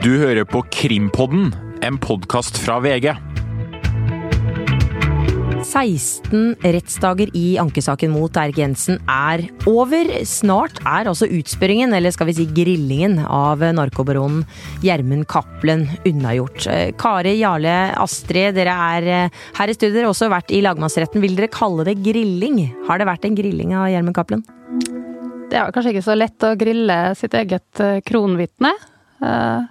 Du hører på Krimpodden, en podkast fra VG. 16 rettsdager i ankesaken mot Erik Jensen er over. Snart er også utspørringen, eller skal vi si grillingen, av narkobaronen Gjermund Cappelen unnagjort. Kari, Jarle, Astrid, dere er her i studio. Dere har også vært i lagmannsretten. Vil dere kalle det grilling? Har det vært en grilling av Gjermund Cappelen? Det er kanskje ikke så lett å grille sitt eget eh, kronvitne. Eh,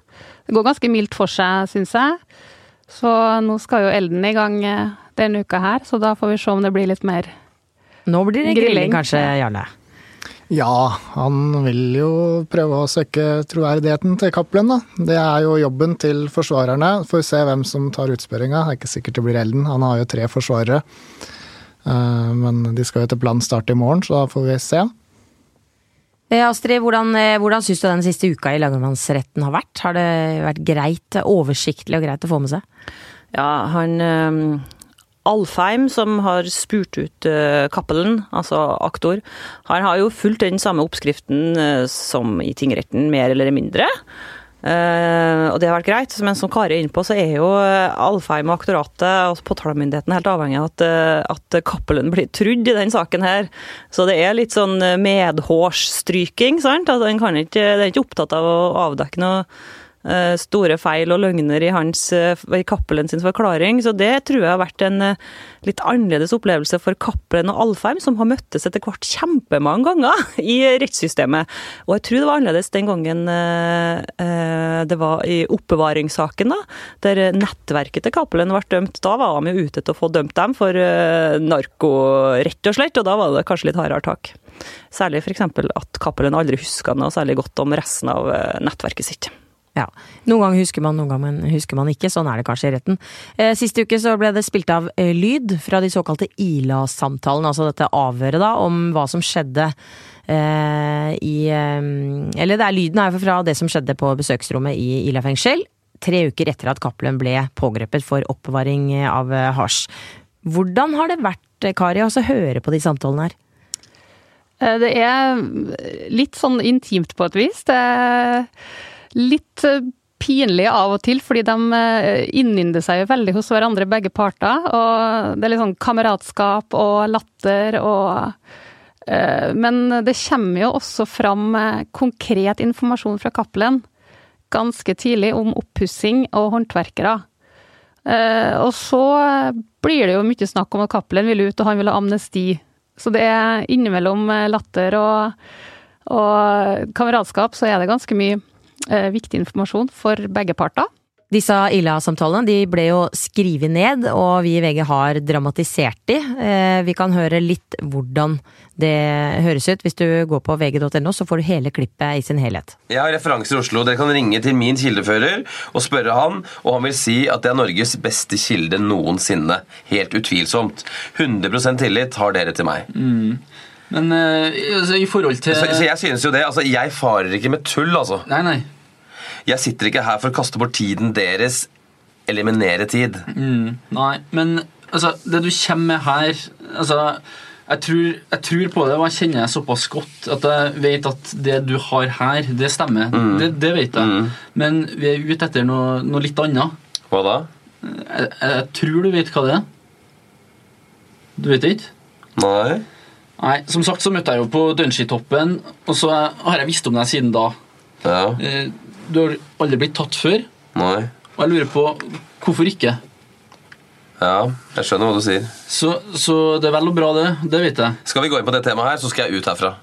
det går ganske mildt for seg, syns jeg. Så nå skal jo elden i gang eh, denne uka her, så da får vi se om det blir litt mer grilling. Nå blir det grilling, grilling kanskje, Jarle? Ja, han vil jo prøve å søke troverdigheten til Cappelen, da. Det er jo jobben til forsvarerne. Får se hvem som tar utspørringa. Det er ikke sikkert det blir Elden. Han har jo tre forsvarere. Men de skal jo til planen starte i morgen, så da får vi se. Eh, Astrid, hvordan, eh, hvordan syns du den siste uka i lagmannsretten har vært? Har det vært greit, oversiktlig og greit å få med seg? Ja, han um, Alfheim, som har spurt ut uh, Cappelen, altså aktor, han har jo fulgt den samme oppskriften som i tingretten, mer eller mindre. Uh, og det har vært greit, men som Kari er inne på, så er jo eh, Alfheim og aktoratet og altså påtalemyndigheten helt avhengig av at, uh, at Cappelen blir trudd i den saken her. Så det er litt sånn medhårsstryking, sant. Altså, den, ikke, den er ikke opptatt av å avdekke noe Eh, store feil og løgner i hans eh, i Cappelen sin forklaring. Så det tror jeg har vært en eh, litt annerledes opplevelse for Cappelen og Alfheim, som har møttes etter hvert kjempemange ganger i rettssystemet. Og jeg tror det var annerledes den gangen det var i oppbevaringssaken, da, der nettverket til Cappelen ble dømt. Da var de jo ute til å få dømt dem for narko, rett og slett, og da var det kanskje litt hardere tak. Særlig f.eks. at Cappelen aldri huska noe særlig godt om resten av nettverket sitt. Ja. Noen ganger husker man, noen ganger husker man ikke. Sånn er det kanskje i retten. Eh, siste uke så ble det spilt av eh, lyd fra de såkalte Ila-samtalene, altså dette avhøret da, om hva som skjedde eh, i Eller det er lyden er fra det som skjedde på besøksrommet i Ila fengsel. Tre uker etter at Cappelen ble pågrepet for oppbevaring av hasj. Hvordan har det vært, Kari, å høre på de samtalene her? Det er litt sånn intimt på et vis. Det litt eh, pinlig av og til, fordi de eh, innynder seg jo veldig hos hverandre, begge parter. Og det er litt sånn kameratskap og latter og eh, Men det kommer jo også fram konkret informasjon fra Cappelen ganske tidlig om oppussing og håndverkere. Og så blir det jo mye snakk om at Cappelen vil ut, og han vil ha amnesti. Så det er innimellom latter og, og kameratskap, så er det ganske mye viktig informasjon for begge parter. Disse Ila-samtalene de ble jo skrevet ned, og vi i VG har dramatisert de. Eh, vi kan høre litt hvordan det høres ut. Hvis du går på vg.no, så får du hele klippet i sin helhet. Jeg har referanser i Oslo. Dere kan ringe til min kildefører og spørre han, og han vil si at det er Norges beste kilde noensinne. Helt utvilsomt. 100% tillit har dere til meg. Mm. Men uh, altså, i forhold til så, så, jeg synes jo det. altså, Jeg farer ikke med tull, altså. Nei, nei. Jeg sitter ikke her for å kaste bort tiden deres. Eliminere tid. Mm, nei, men altså, det du kommer med her altså, jeg tror, jeg tror, på det, og jeg kjenner deg såpass godt at jeg vet at det du har her, det stemmer. Mm. Det, det, vet jeg. Mm. Men vi er ute etter noe, noe litt annet. Hva da? Jeg, jeg, tror du vet hva det er. Du vet ikke? Nei. Nei, Som sagt så møtte jeg jo på Dunshee-toppen, og så har jeg visst om deg siden da. Ja. Eh, du har aldri blitt tatt før. Nei. Og jeg lurer på hvorfor ikke? Ja, jeg skjønner hva du sier. Så, så det er vel og bra, det. Det vet jeg. Skal vi gå inn på det temaet her, så skal jeg ut herfra.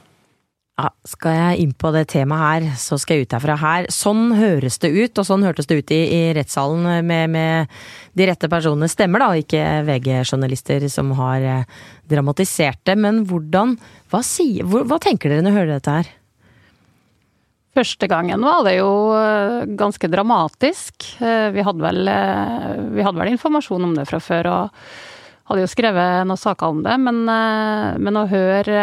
Ja, skal jeg inn på det temaet her, så skal jeg ut herfra her. Sånn høres det ut, og sånn hørtes det ut i, i rettssalen med, med, de rette personene stemmer, da, ikke VG-journalister som har eh, dramatisert det. Men hvordan hva, sier, hva, hva tenker dere når dere hører dette her? Første gangen var det jo eh, ganske dramatisk. Eh, vi hadde, vel, eh, vi hadde vel informasjon om det fra før og hadde jo skrevet noen saker om det, men, men å høre,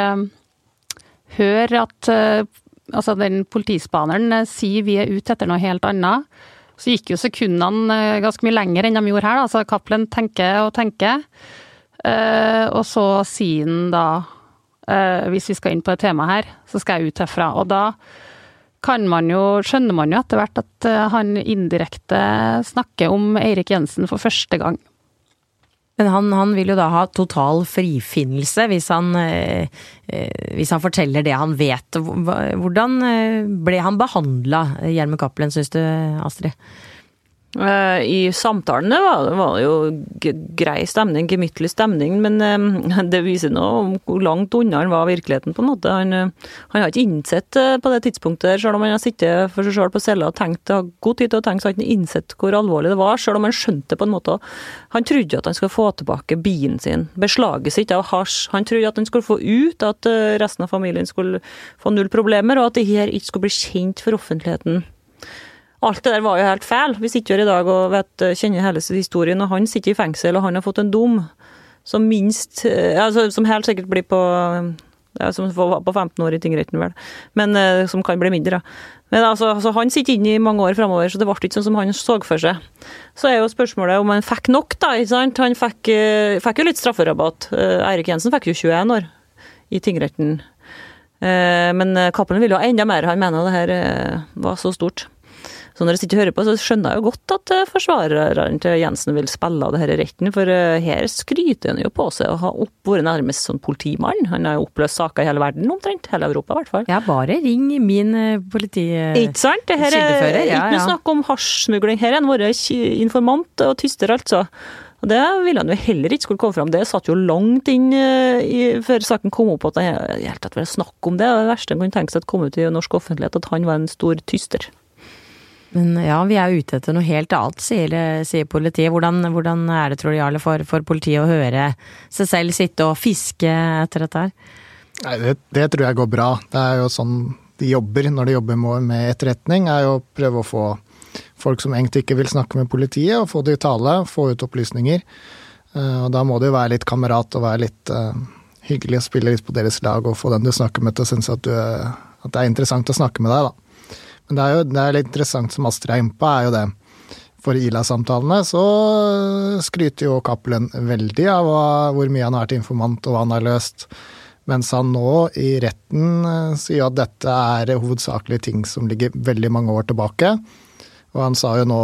høre at altså den politispaneren sier vi er ute etter noe helt annet, så gikk jo sekundene ganske mye lenger enn de gjorde her. Altså Cappelen tenker og tenker, og så sier han da hvis vi skal inn på et tema her, så skal jeg ut herfra. Og da kan man jo, skjønner man jo etter hvert at eh, han indirekte snakker om Eirik Jensen for første gang. Men han, han, vil jo da ha total frifinnelse hvis han, eh, eh hvis han forteller det han vet. Hvordan ble han behandla, Gjermund Cappelen, syns du, Astrid? Eh, I samtalene var, det jo grei stemning, gemyttlig stemning, men eh, det viser nå hvor langt unna han var virkeligheten, på en måte. Han, eh, han har ikke innsett på det tidspunktet, selv om han har sittet for seg selv på cella og tenkt, har god tid til å tenke, så har han ikke innsett hvor alvorlig det var, selv om han skjønte det på en måte. Han trodde at han skulle få tilbake bilen sin, beslaget sitt av hasj. Han trodde at han skulle få ut, at resten av familien skulle få null problemer, og at det her ikke skulle bli kjent for offentligheten. Alt det der var jo helt feil. Vi sitter her i dag og vet, kjenner hele historien, og han sitter i fengsel, og han har fått en dom som minst altså, Som helt sikkert blir på ja, som var på 15 år i tingretten, vel. Men eh, som kan bli mindre. Men altså, altså, han sitter inne i mange år framover, så det ble ikke sånn som han så for seg. Så er jo spørsmålet om han fikk nok, da. ikke sant? Han fikk, eh, fikk jo litt strafferabatt. Eh, Eirik Jensen fikk jo 21 år i tingretten. Men Cappelen ville jo enda mer. Han mener det her var så stort. Så når jeg sitter og hører på, så skjønner jeg jo godt at eh, forsvareren til Jensen vil spille av det her i retten, for eh, her skryter han jo på seg å ha vært nærmest sånn politimann. Han har jo oppløst saker i hele verden omtrent, hele Europa i hvert fall. Ja, bare ring min politikildefører. politi... Ikke sant? Det her er ikke noe ja. snakk om hasjsmugling. Her er han vært informant og tyster, altså. Og Det ville han jo heller ikke skulle komme fram. Det satt jo langt inn i, før saken kom opp at det helt tatt var snakk om det. Det verste en kunne tenke seg at kom ut i norsk offentlighet, at han var en stor tyster. Men ja, vi er ute etter noe helt annet, sier, sier politiet. Hvordan, hvordan, er det, tror du, Jarle, for, for, politiet å høre seg selv sitte og fiske etter dette her? Nei, det, det, tror jeg går bra. Det er jo sånn de jobber når de jobber med etterretning, er jo å prøve å få folk som egentlig ikke vil snakke med politiet, og få de i tale, få ut opplysninger. Eh, og da må det jo være litt kamerat og være litt uh, hyggelig å spille litt på deres lag og få den du snakker med til å synes at, du, at det er interessant å snakke med deg, da. Men det er jo det er litt interessant som Astrid er inne på, er jo det. For Ila-samtalene så skryter jo Cappelen veldig av hvor mye han har vært informant og hva han har løst. Mens han nå i retten eh, sier at dette er hovedsakelig ting som ligger veldig mange år tilbake. Og han sa jo nå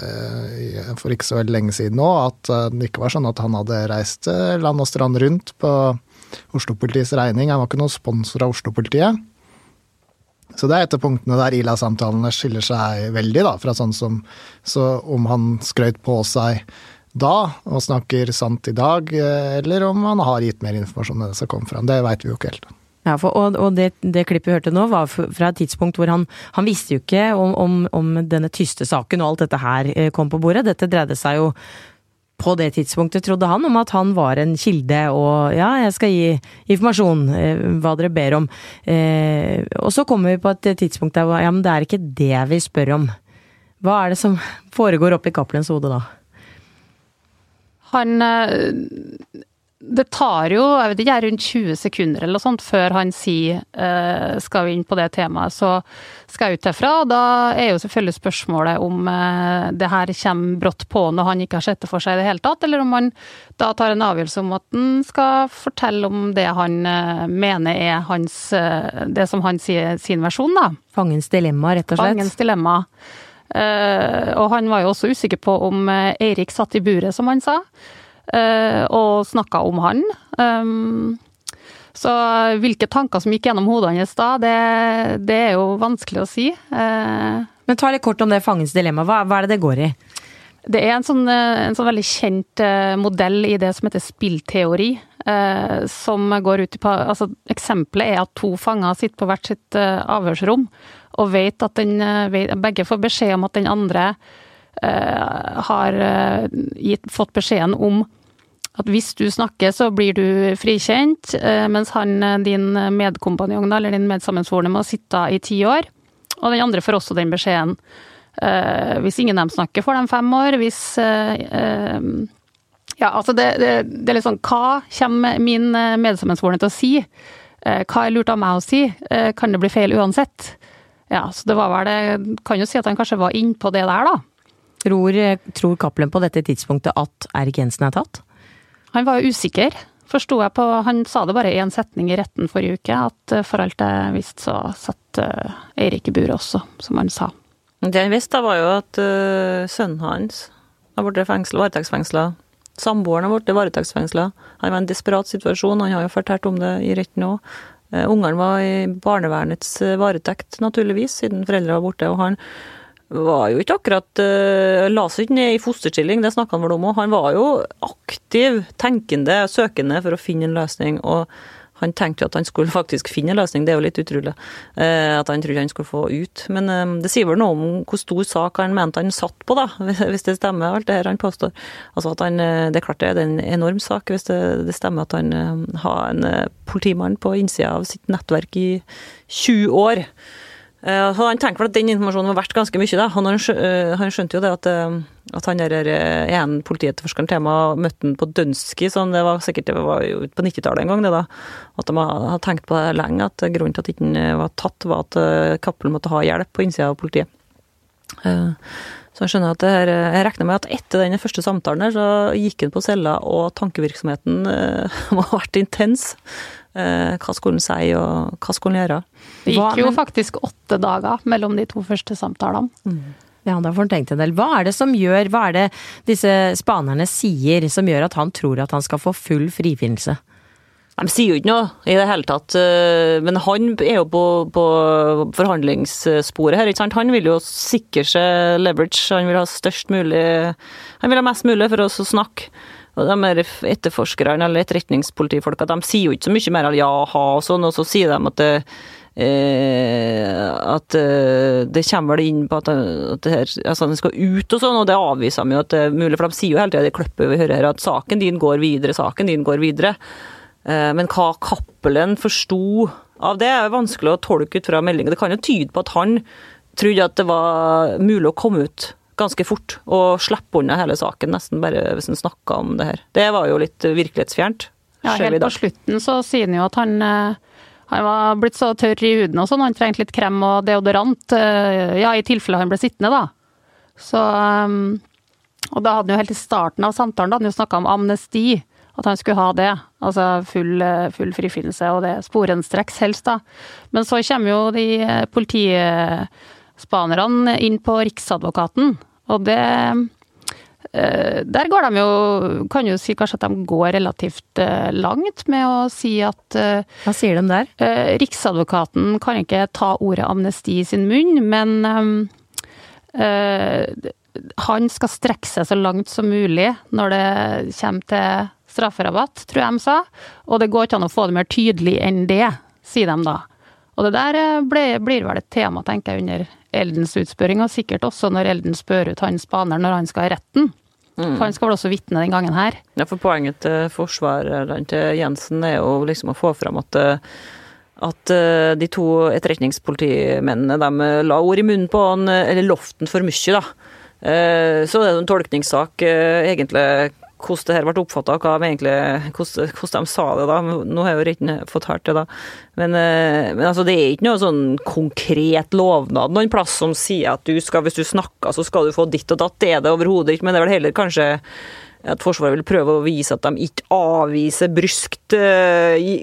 eh, for ikke så veldig lenge siden nå at eh, det ikke var sånn at han hadde reist land og strand rundt på Oslo-politiets regning. Han var ikke noen sponsor av Oslo-politiet. Så det er et av punktene der Ila-samtalene skiller seg veldig, da, fra sånn som så om han skrøt på seg da og snakker sant i dag, eh, eller om han har gitt mer informasjon enn det som kom fram. Det veit vi jo ikke helt. Ja, for, og, og det, det, klippet vi hørte nå, var fra et tidspunkt hvor han, han visste jo ikke om, om, om denne tyste saken og alt dette her eh, kom på bordet. Dette dreide seg jo på det tidspunktet trodde han om at han var en kilde, og ja, jeg skal gi informasjon, eh, hva dere ber om. Eh, og så kommer vi på et tidspunkt der ja, men det er ikke det vi spør om. Hva er det som foregår oppi Cappelens hode da? Han eh, det tar jo jeg vet ikke, rundt 20 sekunder eller noe sånt før han sier eh, skal vi inn på det temaet, så skal jeg ut derfra. Og da er jo selvfølgelig spørsmålet om eh, det her kommer brått på når han ikke har sett det for seg i det hele tatt, eller om han da tar en avgjørelse om at han skal fortelle om det han eh, mener er hans, det som han sier sin versjon, da. Fangens dilemma, rett og slett. Fangens dilemma. og han var jo også usikker på om Eirik satt i buret, som han sa. Eh, og snakka om han. Um, så hvilke tanker som gikk gjennom hodet hans da, det, det, er jo vanskelig å si. Eh, Men ta litt kort om det fangens dilemma. Hva, hva er det det går i? Det er en sånn, eh, en sånn, veldig kjent modell i det som heter spillteori. som går ut i altså Eksempelet er at to fanger sitter på hvert sitt avhørsrom og vet at den, begge får beskjed om at den andre har gitt, fått beskjeden om at hvis du snakker, så blir du frikjent, eh, mens han, eh, din medkompanjong, eller din medsammensvorne, må sitte i ti år. Og den andre får også den beskjeden. Eh, hvis ingen av dem snakker, får de fem år. Hvis Ja, altså det, det, det er litt sånn Hva kommer min medsammensvorne til å si? Hva er lurt av meg å si? Kan det bli feil uansett? Ja, så det var vel det Kan jo si at han kanskje var innpå det der, da. Tror, tror Cappelen på dette tidspunktet at Erik Jensen er tatt? Han var usikker, forsto jeg på Han sa det bare i en setning i retten forrige uke, at eh, for alt jeg visste, så satt uh, Eirik i buret også, som han sa. Det han visste, var jo at uh, sønnen hans har blitt varetektsfengsla. Samboeren har blitt varetektsfengsla. Han var i en desperat situasjon, han har jo fortalt om det i retten òg. Ungene var i barnevernets varetekt, naturligvis, siden foreldrene var borte. og han var jo ikke akkurat uh, La seg ikke ned i fosterstilling, det snakka han vel om òg. Han var jo aktiv, tenkende, søkende for å finne en løsning. Og han tenkte jo at han skulle faktisk finne en løsning, det er jo litt utrolig. Uh, at han trodde han skulle få ut. Men uh, det sier vel noe om hvor stor sak han mente han satt på, da, hvis det stemmer, alt det her han påstår. Altså at han, Det er klart det er en enorm sak hvis det, det stemmer at han har en politimann på innsida av sitt nettverk i 20 år. Uh, han tenkte vel at den informasjonen var verdt ganske mye. Han, uh, han skjønte jo det at, uh, at han der ene politietterforskeren tema møtte han på Dønski, sånn det var sikkert det var jo på 90-tallet en gang, det da. At de hadde tenkt på det lenge, at grunnen til at ikke var tatt, var at Cappelen måtte ha hjelp på innsida av politiet. Så jeg skjønner at det her, jeg regner med at etter den første samtalen her, så gikk han på cella, og tankevirksomheten må ha vært intens. Eh, hva skulle han si, og hva skulle han gjøre? Det gikk jo faktisk åtte dager mellom de to første samtalene. Mm. Ja, da får han tenkt en del. Hva er det som gjør, hva er det disse spanerne sier som gjør at han tror at han skal få full frifinnelse? De sier jo ikke noe i det hele tatt, eh, men han er jo på, på forhandlingssporet her. ikke sant? Han vil jo sikre seg leverage, han vil ha størst mulig Han vil ha mest mulig for oss å snakke. Og de er etterforskerne eller etterretningspolitifolka de sier jo ikke så mye mer enn ja-ha og sånn, og så sier de at det, eh, at eh, det kommer vel inn på at, at det her, altså den skal ut og sånn, og det avviser de jo at det er mulig, for de sier jo hele tida i det klippet vi hører her, at saken din går videre, saken din går videre. Eh, men hva Cappelen forsto av det, er vanskelig å tolke ut fra meldinga. Det kan jo tyde på at han trodde at det var mulig å komme ut ganske fort og slippe unna hele saken, nesten bare hvis han snakka om det her. Det var jo litt virkelighetsfjernt. Ja, helt på slutten så sier han jo at han, eh, han var blitt så tørr i huden og sånn, han trengte litt krem og deodorant. Eh, ja, i tilfelle han ble sittende, da. Så eh, Og da hadde han jo helt i starten av samtalen da hadde han jo snakka om amnesti. At han skulle ha det. Altså full, full frifinnelse, og det sporenstreks helst, da. Men så kommer jo de politispanerne inn på Riksadvokaten og det eh, der går de jo Kan jo si kanskje at de går relativt eh, langt med å si at eh, Hva sier de der? Riksadvokaten kan ikke ta ordet amnesti i sin munn, men han skal strekke seg så langt som mulig når det kommer til strafferabatt, tror jeg de sa. Og det går ikke an å få det mer tydelig enn det, sier de da. Og det der ble, blir vel et tema, tenker jeg, under Eldens utspørring, og sikkert også når Elden spør ut han spaner når han skal i retten. Mm. For han skal vel også vitne den gangen her. Ja, for poenget til forsvareren til Jensen er jo liksom å få fram at at eh, de to etterretningspolitimennene de la ord i munnen på han, eller lovte han for mye, da. Eh, så det er en tolkningssak, eh, egentlig, hvordan det her ble oppfatta, hvordan, hvordan, de sa det da. Nå har jeg jo ikke fått hørt det, da. Men, eh, men, altså, det er ikke noe sånn konkret lovnad noen plass som sier at du skal, hvis du snakker, så skal du få ditt og datt. Det er det overhodet ikke, men det er vel heller kanskje at Forsvaret vil prøve å vise at de ikke avviser bryskt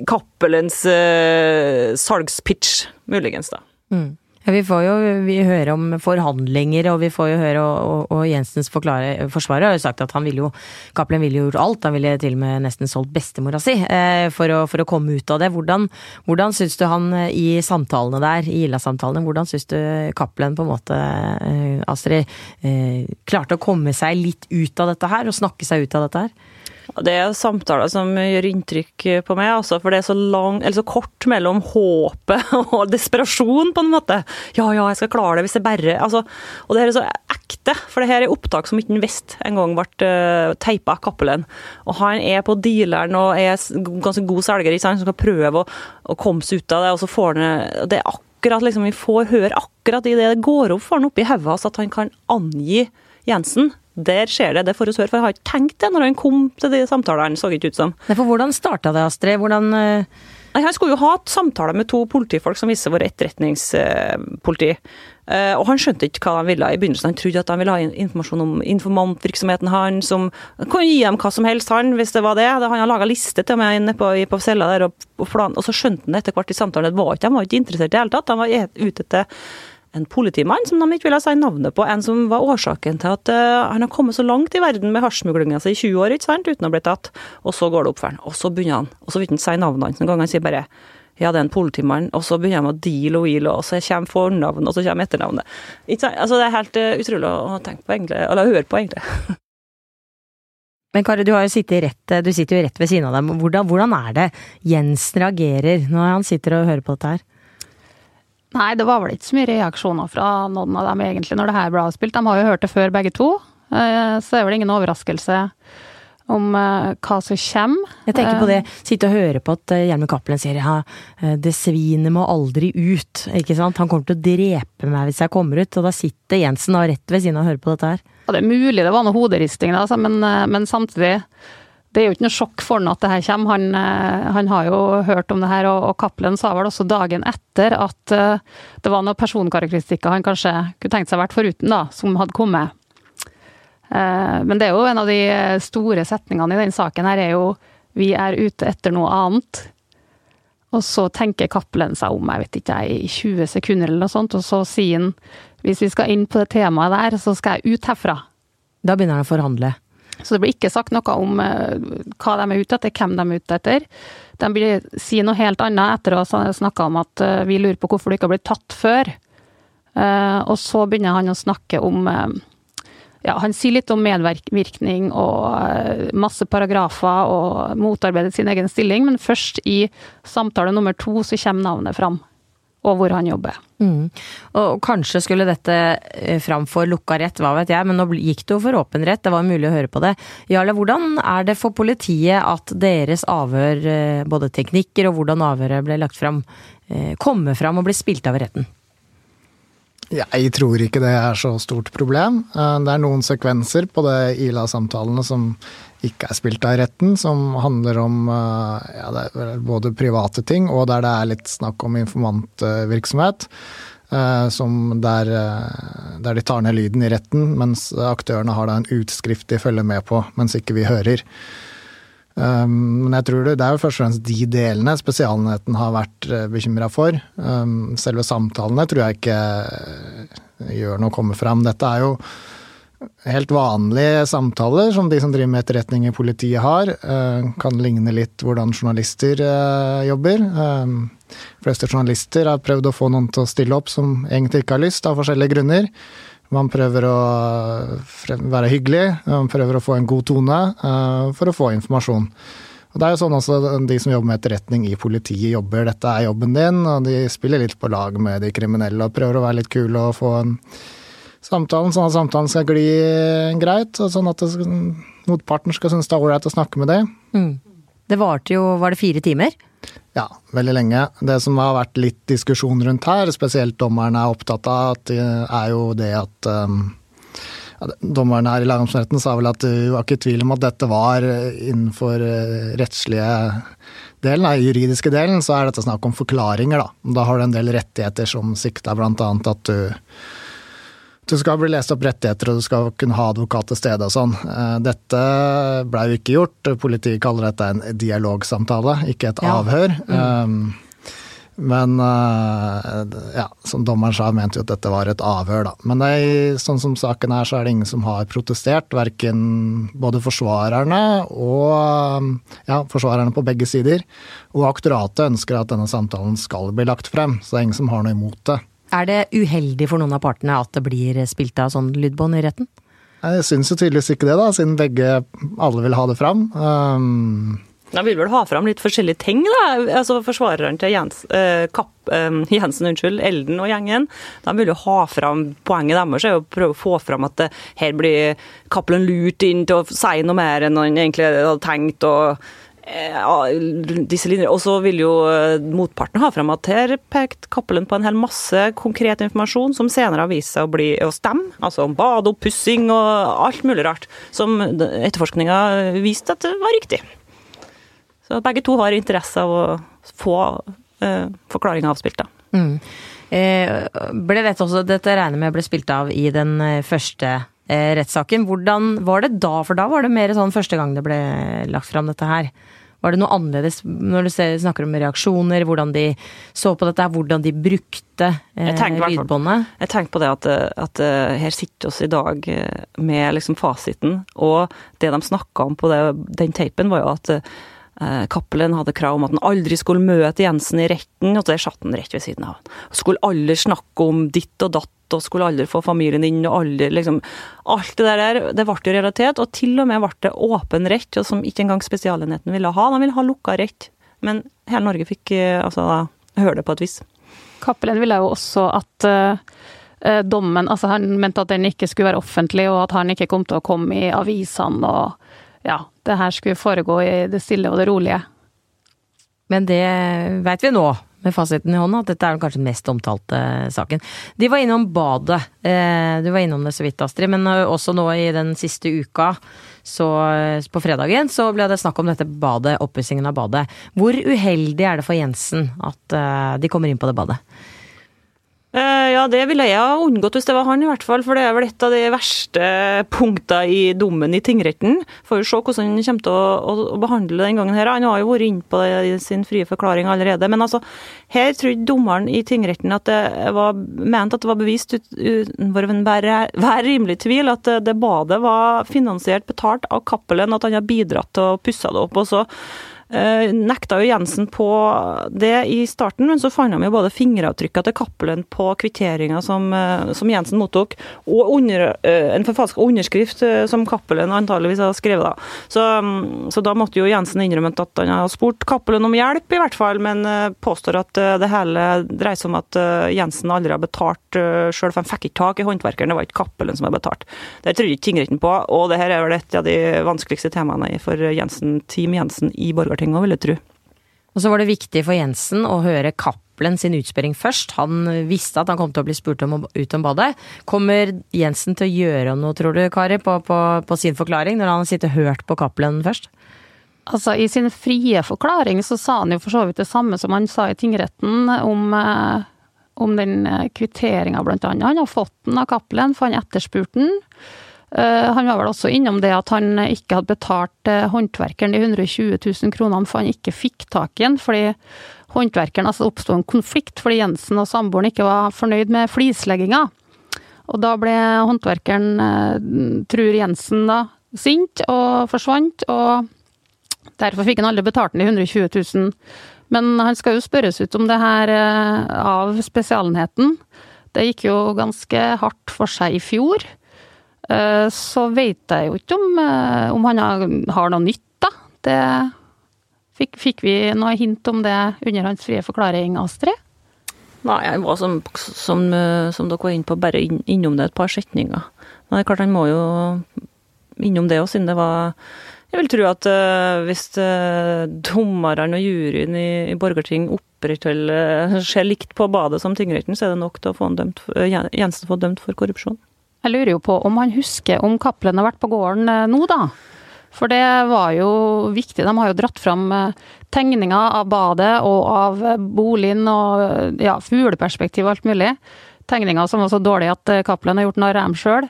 Cappelens uh, salgspitch, muligens, da. Mm. Ja, vi får jo vi hører om forhandlinger, og vi får jo høre og, og, og Jensens forklare, forsvarer har jo sagt at han ville jo Cappelen ville gjort alt. Han ville til og med nesten solgt bestemora si eh, for, å, for, å, komme ut av det. Hvordan, hvordan syns du han eh, i samtalene der, i Ila-samtalene, hvordan syns du Cappelen på en måte, eh, Astrid, eh, klarte å komme seg litt ut av dette her, og snakke seg ut av dette her? Det er samtaler som gjør inntrykk på meg, altså, for det er så, lang, så kort mellom håpet og desperasjon, på en måte. Ja, ja, jeg skal klare det hvis jeg bare altså, Og det her er så ekte, for det her er opptak som ikke han visste engang ble uh, teipa av Cappelen. Og han er på dealeren og er ganske god selger, som skal prøve å, å komme seg ut av det, og så får han Det er akkurat liksom, vi får høre akkurat i det det går opp for han oppi hodet hans at han kan angi Jensen der skjer det. Det får vi høre, for jeg har ikke tenkt det når han kom til de samtalene, så ikke ut som. Nei, for hvordan starta det, Astrid? Hvordan, eh, Nei, Han skulle jo ha hatt samtaler med to politifolk som viste seg å være etterretningspoliti. Eh, Og han skjønte ikke hva de ville i begynnelsen. Han trodde at de ville ha informasjon om informantvirksomheten hans, som kunne gi dem hva som helst, han, hvis det var det. Det- Han hadde laga liste til meg inne på, på cella der, og, og, plan, og så skjønte han etter hvert i samtalen at de var ikke interessert i det hele tatt. De var e- ute etter en politimann som de ikke ville si navnet på, en som var årsaken til at uh, han har kommet så langt i verden med hasjsmuglinga si i 20 år, ikke sant, uten å bli tatt. Og så går det opp for han, og så begynner han, og så vil han si navnet hans en han sier bare ja, det er en politimann, og så begynner han å deale og wheele, og så kommer fornavnet, og så kommer etternavnet. Ikke sant? Altså, det er helt uh, utrolig å tenke på, egentlig, eller høre på, egentlig. Men Kari, du rett, du sitter jo rett ved siden av dem. Hvordan, hvordan er det Jensen reagerer når han sitter og hører på dette her? Nei, det var vel ikke så mye reaksjoner fra noen av dem egentlig når det her ble avspilt. De har jo hørt det før begge to, eh, så det er vel ingen overraskelse om eh, hva som kommer. Jeg tenker på Eh, det, sitte og høre på at Hjelme Cappelen sier ja, eh, det svinet må aldri ut, ikke sant. Han kommer til å drepe meg hvis jeg kommer ut, og da sitter Jensen da rett ved siden av og hører på dette her. Ja, det er mulig det var noe hoderisting, da, altså, men, eh, men samtidig det er jo ikke noe sjokk for han at det her kommer. Han, eh, han har jo hørt om det her, og, og Cappelen sa vel også dagen etter at eh, det var noen personkarakteristikker han kanskje kunne tenkt seg vært foruten, da, som hadde kommet. Eh, Men det er jo en av de store setningene i den saken her, er jo 'vi er ute etter noe annet'. Og så tenker Cappelen seg om, jeg vet ikke, i 20 sekunder eller noe sånt, og så sier han hvis vi skal inn på det temaet der, så skal jeg ut herfra. Da begynner han å forhandle. Så det blir ikke sagt noe om eh, hva de er ute etter, hvem de er ute etter. De blir si noe helt annet etter å ha snakka om at eh, vi lurer på hvorfor du ikke har blitt tatt før. Eh, og så begynner han å snakke om ja, Han sier litt om medvirkning og masse paragrafer og motarbeidet sin egen stilling, men først i samtale nummer to så kommer navnet fram, og hvor han jobber. Mm. Og kanskje skulle dette framfor fram lukka rett, hva vet jeg, men nå gikk det jo for åpen rett, det var mulig å høre på det. Jarle, hvordan er det for politiet at deres avhør, eh, både teknikker og hvordan avhøret ble lagt fram, eh, kommer fram og blir spilt av retten? Jeg tror ikke det er så stort problem. Eh, Det er noen sekvenser på det Ila-samtalene som ikke er spilt av retten, som handler om eh, ja, både private ting og der det er litt snakk om informantvirksomhet. eh, Som der, der de tar ned lyden i retten, mens aktørene har da en utskrift de følger med på, mens ikke vi hører. Um, men jeg tror det, det er jo først og fremst de delene Spesialenheten har vært bekymra for. Um, selve samtalene tror jeg ikke eh, gjør noe å komme fram. Dette er jo helt vanlige samtaler som de som driver med etterretning i politiet har. Uh, kan ligne litt hvordan journalister uh, jobber. De fleste journalister har prøvd å få noen til å stille opp som egentlig ikke har lyst, av forskjellige grunner. Man prøver å være hyggelig, man prøver å få en god tone eh, for å få informasjon. Og det er jo sånn også De som jobber med etterretning i politiet jobber, dette er jobben din, og de spiller litt på lag med de kriminelle og prøver å være litt kule og få en samtalen sånn at samtalen skal gli greit, og sånn at det, motparten skal synes det er ålreit å snakke med deg. Det varte jo, var det fire timer? Ja, veldig lenge. Det som har vært litt diskusjon rundt her, spesielt dommerne er opptatt av, at er jo det at um, ja, Dommerne her i lagmannsretten sa vel at du var ikke i tvil om at dette var innenfor eh, rettslige delen, den juridiske delen, så er dette snakk om forklaringer, da. Da har du en del rettigheter som blant annet at du du skal bli lest opp rettigheter, og du skal kunne ha advokat til stede og sånn. Eh, Dette blei jo ikke gjort. Politiet kaller dette en dialogsamtale, ikke et Ja. avhør. Um, Men eh, ja, som dommeren sa, mente jo at dette var et avhør, da. Men det sånn som saken er, så er det ingen som har protestert. Verken både forsvarerne og ja, forsvarerne på begge sider. Og aktoratet ønsker at denne samtalen skal bli lagt frem, så det er ingen som har noe imot det. Er det uheldig for noen av partene at det blir spilt av sånn lydbånd i retten? Jeg syns jo tydeligvis ikke det, da, siden begge alle vil ha det fram. Um, De vil vel ha fram litt forskjellige ting, da. Altså Forsvareren til Jens, eh, Kapp, eh, Jensen, unnskyld, Elden og gjengen. De vil jo ha fram Poenget deres er jo å prøve å få fram at det, her blir Cappelen lurt inn til å si noe mer enn han egentlig hadde tenkt. og disse linjer. Og så vil jo eh, motparten ha fram at her pekte Cappelen på en hel masse konkret informasjon som senere har vist seg å bli å stemme. Altså om badeoppussing og alt mulig rart. Som etterforskninga viste at det var riktig. Så begge to har interesse av å få eh, forklaringa avspilt, da. Mm. Eh, ble dette også, dette regner med ble spilt av i den eh, første eh, rettssaken. Hvordan var det da? For da var det mer sånn første gang det ble lagt fram dette her. Var det noe annerledes når du snakker om reaksjoner, hvordan de så på dette, hvordan de brukte eh, lydbåndet? Jeg tenkte på det at, at, her sitter oss i dag med liksom fasiten, og det de snakka om på det, den teipen, var jo at eh, Cappelen hadde krav om at han aldri skulle møte Jensen i retten, og der satt han rett ved siden av. Skulle aldri snakke om ditt og datt og skulle aldri få familien inn, og aldri liksom Alt det der, det ble jo realitet, og til og med ble det åpen rett, som ikke engang Spesialenheten ville ha. De ville ha lukka rett. Men hele Norge fikk altså altså, høre det på et vis. Cappelen ville jo også at uh, dommen Altså, han mente at den ikke skulle være offentlig, og at han ikke kom til å komme i avisene, og ja, det her skulle foregå i det stille og det rolige. Men det veit vi nå, med fasiten i hånda, at dette er den kanskje mest omtalte saken. De var innom badet. Eh, du var innom det så vidt, Astrid, men også nå i den siste uka, så på fredagen, så ble det snakk om dette badet, oppussingen av badet. Hvor uheldig er det for Jensen at eh, de kommer inn på det badet? Eh, ja, det ville jeg ha unngått hvis det var han, i hvert fall. For det er vel et av de verste punktene i dommen i tingretten. Får jo se hvordan han kommer til å, å, behandle den gangen her. Han har jo vært inne på det i sin frie forklaring allerede. Men altså, her trodde dommeren i tingretten at det var ment at det var bevist utenfor enhver rimelig tvil at det, det badet var finansiert, betalt av Cappelen, at han har bidratt til å pusse det opp. og så Eh, nekta jo Jensen på det i starten, men så fant de jo både fingeravtrykka til Cappelen på kvitteringa som, eh, som, Jensen mottok, og under, eh, en forfalska underskrift som Cappelen antageligvis har skrevet. da. Så, mm, så, da måtte jo Jensen innrømme at han har spurt Cappelen om hjelp, i hvert fall, men påstår at det hele dreier seg om at Jensen aldri har betalt sjøl, for han fikk ikke tak i håndverkeren, det var ikke Cappelen som hadde betalt. Det trodde ikke tingretten på, og det her er vel et av de vanskeligste temaene for Jensen, Team Jensen i Borgartinget, vil jeg tro. Og så var det viktig for Jensen å høre Cappelen sin utspørring først. Han visste at han kom til å bli spurt om, ut om badet. Kommer Jensen til å gjøre noe, tror du, Kari, på, på, på sin forklaring, når han har sittet og hørt på Cappelen først? Altså, I sin frie forklaring så sa han jo for så vidt det samme som han sa i tingretten om, eh, om den eh, kvitteringa, blant annet. Han har fått den av Cappelen, for han etterspurte den. Eh, han var vel også innom det at han ikke hadde betalt håndverkeren de 120 000 kronene for han ikke fikk tak i den, fordi håndverkeren, altså det oppsto en konflikt fordi Jensen og samboeren ikke var fornøyd med flislegginga. Og da ble håndverkeren, tror Jensen, da sint og forsvant, og derfor fikk han aldri betalt den i 120 000. Men han skal jo spørres ut om det her av Spesialenheten. Det gikk jo ganske hardt for seg i fjor. Eh, så vet jeg jo ikke om, eh, om han har noe nytt, da. Det fikk, fikk vi noe hint om det under hans frie forklaring, Astrid? Nei, jeg var som, som, eh, som dere var inne på, bare innom det et par setninger. Men det er klart, han må jo innom det òg, siden det var Jeg vil tro at uh, hvis uh, dommerne og juryen i, i Borgerting opprettholder ser likt på badet som tingretten, så er det nok til å få dømt, Jensen få dømt for korrupsjon. Jeg lurer jo på om han husker om Cappelen har vært på gården eh, nå, da? For det var jo viktig. De har jo dratt fram eh, tegninger av badet og av eh, boligen og ja, fugleperspektiv og alt mulig. Tegninger som var så dårlige at Cappelen har gjort narr av dem sjøl.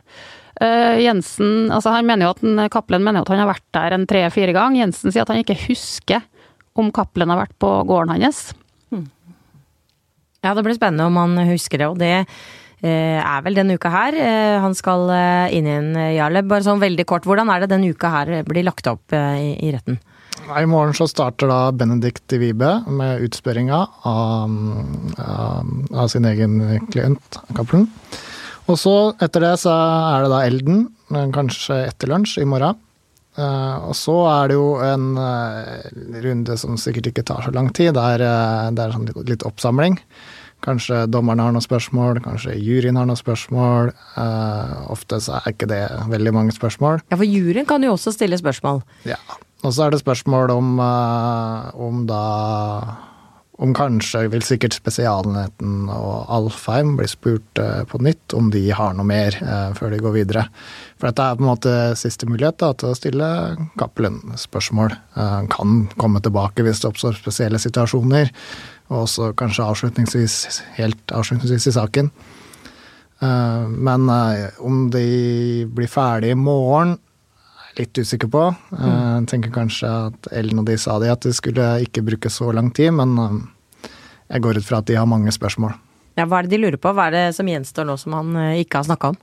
Jensen, altså han mener jo at Cappelen mener jo at han har vært der en tre-fire gang. Jensen sier at han ikke husker om Cappelen har vært på gården hans. Hmm. Ja, det blir spennende om han husker det. og det uh, er vel denne uka her. Uh, han skal inn i en Jarle. Bare sånn veldig kort, hvordan er det denne uka her blir lagt opp i, i retten? I morgen så starter da Benedikt Vibe med utspørringa av, av, av, sin egen klient, Cappelen. Og så, etter det, så er det da Elden, kanskje etter lunsj i morgen. og så er det jo en runde som sikkert ikke tar så lang tid. Det er, det er sånn litt oppsamling. Kanskje dommerne har noen spørsmål, kanskje juryen har noen spørsmål. Uh, ofte så er ikke det veldig mange spørsmål. Ja, for juryen kan jo også stille spørsmål. Ja. Og så er det spørsmål om, uh, om da om kanskje vil sikkert Spesialenheten og Alfheim bli spurt eh, på nytt om de har noe mer eh, før de går videre. For dette er på en måte siste mulighet da, til å stille Cappelen spørsmål. Eh, Han kan komme tilbake hvis det oppstår spesielle situasjoner, og også kanskje avslutningsvis, helt avslutningsvis i saken. Men om de blir ferdige i morgen, litt usikker på. Eh, Jeg tenker kanskje at Ellen og de sa det, at det skulle ikke bruke så lang tid, men eh, jeg går ut fra at de har mange spørsmål. Ja, hva er det de lurer på? Hva er det som gjenstår nå som han eh, ikke har snakka om?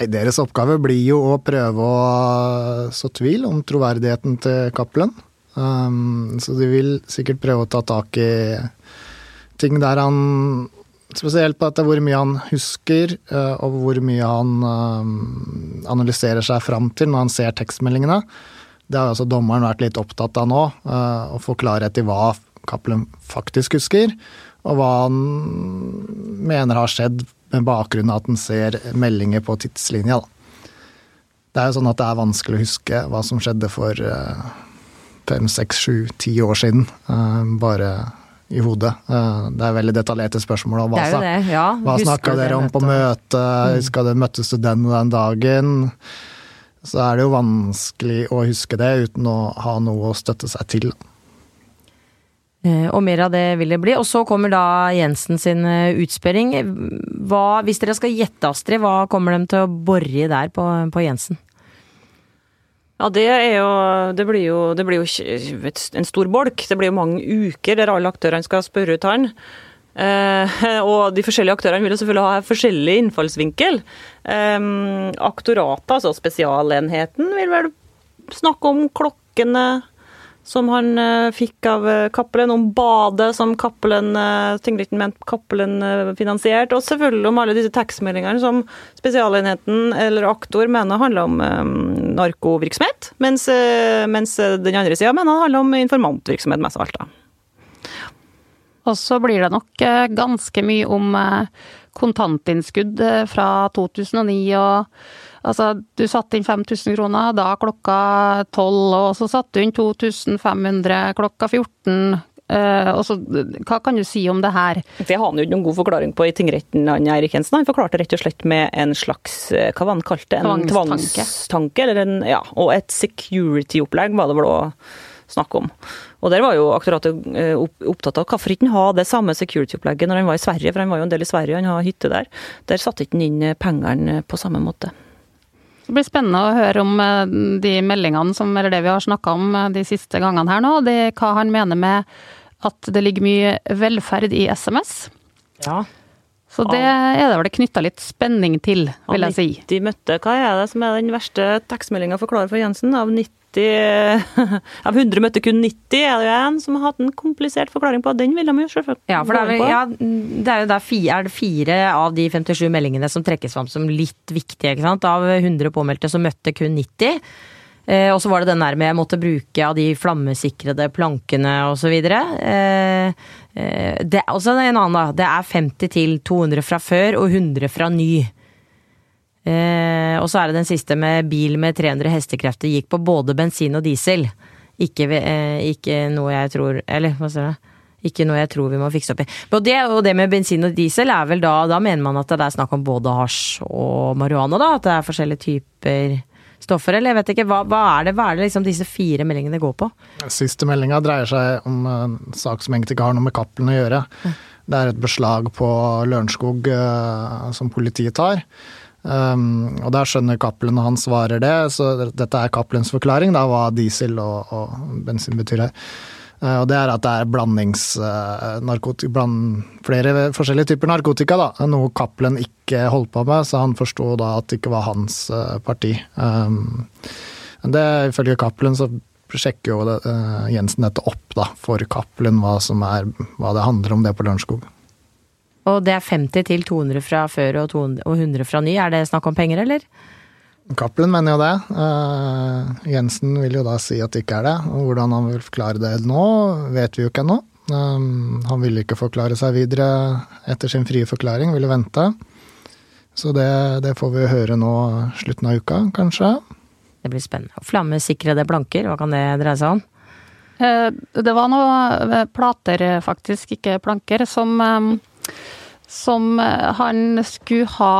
Deres oppgave blir jo å prøve å så tvil om troverdigheten til Cappelen. Um, så de vil sikkert prøve å ta tak i ting der han Spesielt på dette hvor mye han husker, eh, og hvor mye han um, analyserer seg fram til når han ser tekstmeldingene. Det har altså dommeren vært litt opptatt av nå, eh, å få klarhet i hva Cappelen faktisk husker, og hva han mener har skjedd med bakgrunn av at han ser meldinger på tidslinja. Det er jo sånn at det er vanskelig å huske hva som skjedde for eh, fem, seks, sju, ti år siden, eh, bare i hodet. Eh, Det er veldig detaljerte spørsmål. Det Hva, jo det, ja. hva snakka dere om på møtet? møtet? Skal dere møttes til den og den dagen? Så er det jo vanskelig å huske det uten å ha noe å støtte seg til. Eh, Og mer av det vil det bli. Og så kommer da Jensen sin eh, utspørring. Hva, hvis dere skal gjette, Astrid, hva kommer de til å bore i der på, på Jensen? Ja, det jo Det blir jo, det blir jo en stor bolk. Det blir jo mange uker der alle aktørene skal spørre ut han. Eh, og de forskjellige aktørene vil jo selvfølgelig ha forskjellig innfallsvinkel. Eh, aktoratet, altså spesialenheten, vil vel snakke om klokkene som han eh, fikk av eh, Cappelen, om badet som Cappelen, uh, tingretten mente Cappelen eh, finansierte, og selvfølgelig om alle disse tekstmeldingene som Spesialenheten eller aktor mener handler om eh, narkovirksomhet, mens, eh, mens eh, den andre sida mener det handler om informantvirksomhet, mest av alt. da. Og så blir det nok eh, ganske mye om kontantinnskudd fra 2009 og Altså, du satte inn 5000 kroner da klokka 12, og så satte du inn 2500 klokka 14. eh, og så, hva kan du si om det her? Det har han jo ikke noen god forklaring på i tingretten, han Eirik Jensen Han forklarte rett og slett med en slags eh, Hva var han kalte det? En Tvangstanke. tvangstanke? Eller en, ja, og et security-opplegg var det vel å snakke om. Og der var jo aktoratet eh, opptatt av hvorfor ikke han ha det samme security-opplegget når han var i Sverige, for han var jo en del i Sverige, han har hytte der. Der satte ikke han inn eh, pengene på samme måte. Det blir spennende å høre om eh, de meldingene som, eller det vi har snakka om eh, de siste gangene her nå. Det, hva han mener med at det ligger mye velferd i SMS. Ja. Så det er det vel knytta litt spenning til, vil jeg si. 90 møtte, hva er det som er den verste tekstmeldinga forklarer for Jensen? Av 90 Av 100 møtte kun 90, er det jo en som har hatt en komplisert forklaring på. Den vil de jo selvfølgelig Ja, for det er, ja, det er jo der fire, er det fire av de 57 meldingene som trekkes fram som litt viktige. ikke sant? Av 100 påmeldte så møtte kun 90. Eh, og så var det den der med jeg måtte bruke av de flammesikrede plankene osv. Eh, eh, er også en annen, da. Det er 50 til 200 fra før og 100 fra ny. Eh, og så er det den siste med bil med 300 hestekrefter gikk på både bensin og diesel. Ikke, eh, ikke noe jeg tror Eller hva sier det? Ikke noe jeg tror vi må fikse opp i. Og det, og det med bensin og diesel er vel da Da mener man at det er snakk om både hasj og marihuana, da? At det er forskjellige typer stoffer, eller jeg vet ikke. Hva, hva er det, hva er det liksom disse fire meldingene går på? Siste meldinga dreier seg om en sak som egentlig ikke har noe med Cappelen å gjøre. Det er et beslag på Lørenskog uh, som politiet tar. Um, og der skjønner Cappelen når han svarer det, så dette er Cappelens forklaring, da, hva diesel og, og bensin betyr her. Eh, og det er at det er blandings... eh, bland, flere forskjellige typer narkotika, da. Noe Cappelen ikke holdt på med, så han forsto da at det ikke var hans eh, parti. Um, men det, ifølge Cappelen så sjekker jo det, Jensen dette opp da, for Cappelen, hva, hva det handler om det på Lørenskog. Og det er 50 til 200 fra før og 200 og 100 fra ny. Er det snakk om penger, eller? Cappelen mener jo det. Uh, Jensen vil jo da si at det ikke er det. Og hvordan han vil forklare det nå, vet vi jo ikke ennå. Um, han ville ikke forklare seg videre etter sin frie forklaring, ville vente. Så det, det får vi høre nå slutten av uka, kanskje. Det blir spennende. Flammesikrede planker, hva kan det dreie seg om? Uh, Det var noen plater, faktisk, ikke planker, som eh, som eh, han skulle ha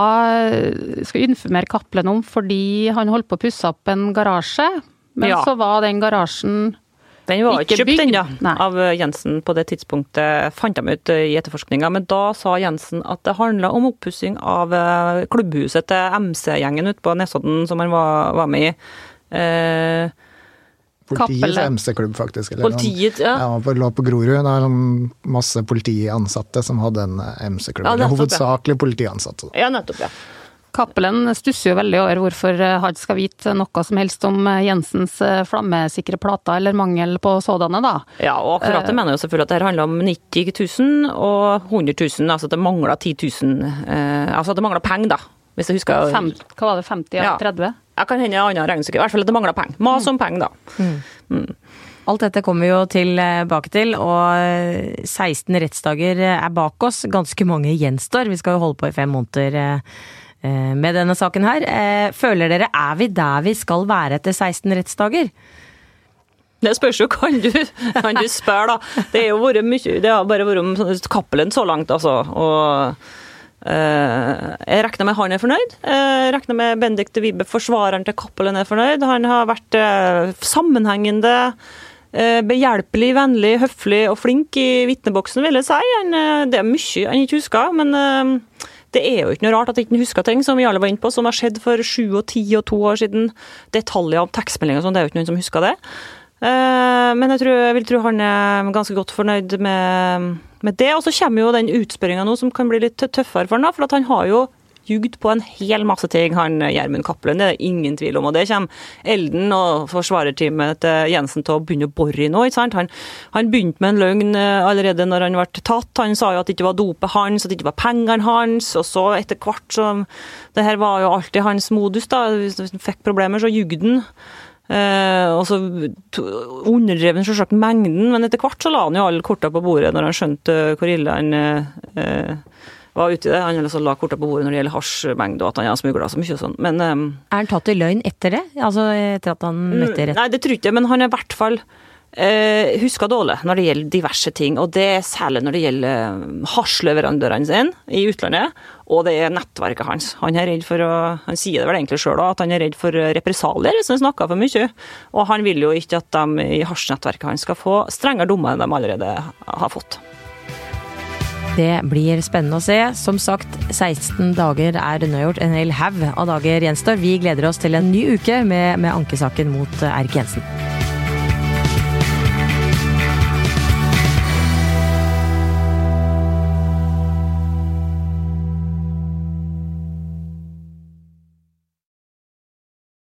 Skulle informere Cappelen om fordi han holdt på å pusse opp en garasje. Men Ja. så var den garasjen Den var ikke kjøpt ennå av Jensen på det tidspunktet, fant de ut eh, i etterforskninga. Men da sa Jensen at det handla om oppussing av eh, klubbhuset til MC-gjengen ute på Nesodden som han var, var med i. Eh, Politiets MC-klubb, faktisk. eller noen- politiet ja. Ja, for lå på Grorud. Det er sånn masse politiansatte som hadde en MC-klubb. Ja, nettopp, ja. hovedsakelig politiansatte. ja, nettopp. ja. Cappelen stusser jo veldig over hvorfor eh, han skal vite noe som helst om eh, Jensens eh, flammesikre plater, eller mangel på sådanne, da. Ja, og akkurat det mener jo selvfølgelig at det her handler om 90 000 og 100 000. Altså at det mangler 10 000 eh, Altså at det mangler penger, da. Hvis jeg husker Fem, hva var det, 50 Ja. av 30? Jeg kan hende annet regnestykke. I hvert fall at det mangla penger. Mas om penger, da. Alt dette kommer vi jo tilbake til, og 16 rettsdager er bak oss. Ganske mange gjenstår. Vi skal jo holde på i fem måneder eh, eh, med denne saken her. Eh, Føler dere er vi der vi skal være etter 16 rettsdager? Det spørs jo kan du, kan du spørre, da. Det er jo vært mye Det har bare vært om Cappelen så langt, altså. Og eh, jeg regner med han er fornøyd. Jeg regner med Bendik Vibe, forsvareren til Cappelen, er fornøyd. Han har vært eh, sammenhengende. eh, Behjelpelig, vennlig, høflig og flink i vitneboksen, vil jeg si. Han, eh, det er mye han ikke husker, men eh, det er jo ikke noe rart at han ikke husker ting som Jarle var inne på, som har skjedd for sju og ti og to år siden. Detaljer om tekstmeldinger og sånn, det er jo ikke noen som husker det. Eh, Men jeg, tror, jeg vil tro han er ganske godt fornøyd med, med det. Og så kommer jo den utspørringa nå som kan bli litt tøffere for han, da, for han har jo jugd på en hel masse ting, han Gjermund Cappelen. Det er det ingen tvil om. Og det kommer Elden og forsvarerteamet til Jensen til å begynne å bore i nå. ikke sant? Han, han begynte med en løgn eh, allerede når han ble tatt. Han sa jo at det ikke var dopet hans, at det ikke var pengene hans. Og så etter hvert så Det her var jo alltid hans modus, da. Hvis han fikk problemer, så jugde han. Eh, og så underdrev han selvsagt mengden, men etter hvert så la han jo alle korta på bordet når han skjønte hvor ille han eh, var ute i det. Han la korta på bordet når det gjelder hasjmengde og at han har smugla så mye og sånn. Men eh, Er han tatt i løgn etter det? Altså etter at han møtte rett? Nei, det tror jeg ikke, men han er i hvert fall eh, huska dårlig når det gjelder diverse ting. Og det er særlig når det gjelder eh, hasjleverandørene sine i utlandet, og det er nettverket hans. Han er redd for å Han sier det vel egentlig sjøl at han er redd for eh, represalier hvis han snakker for mye. Og han vil jo ikke at de i hasjnettverket hans skal få strengere dommer enn de allerede har fått. Det blir spennende å se. Som sagt, 16 dager er unnagjort. En hel haug av dager gjenstår. Vi gleder oss til en ny uke med, med ankesaken mot Erik Jensen.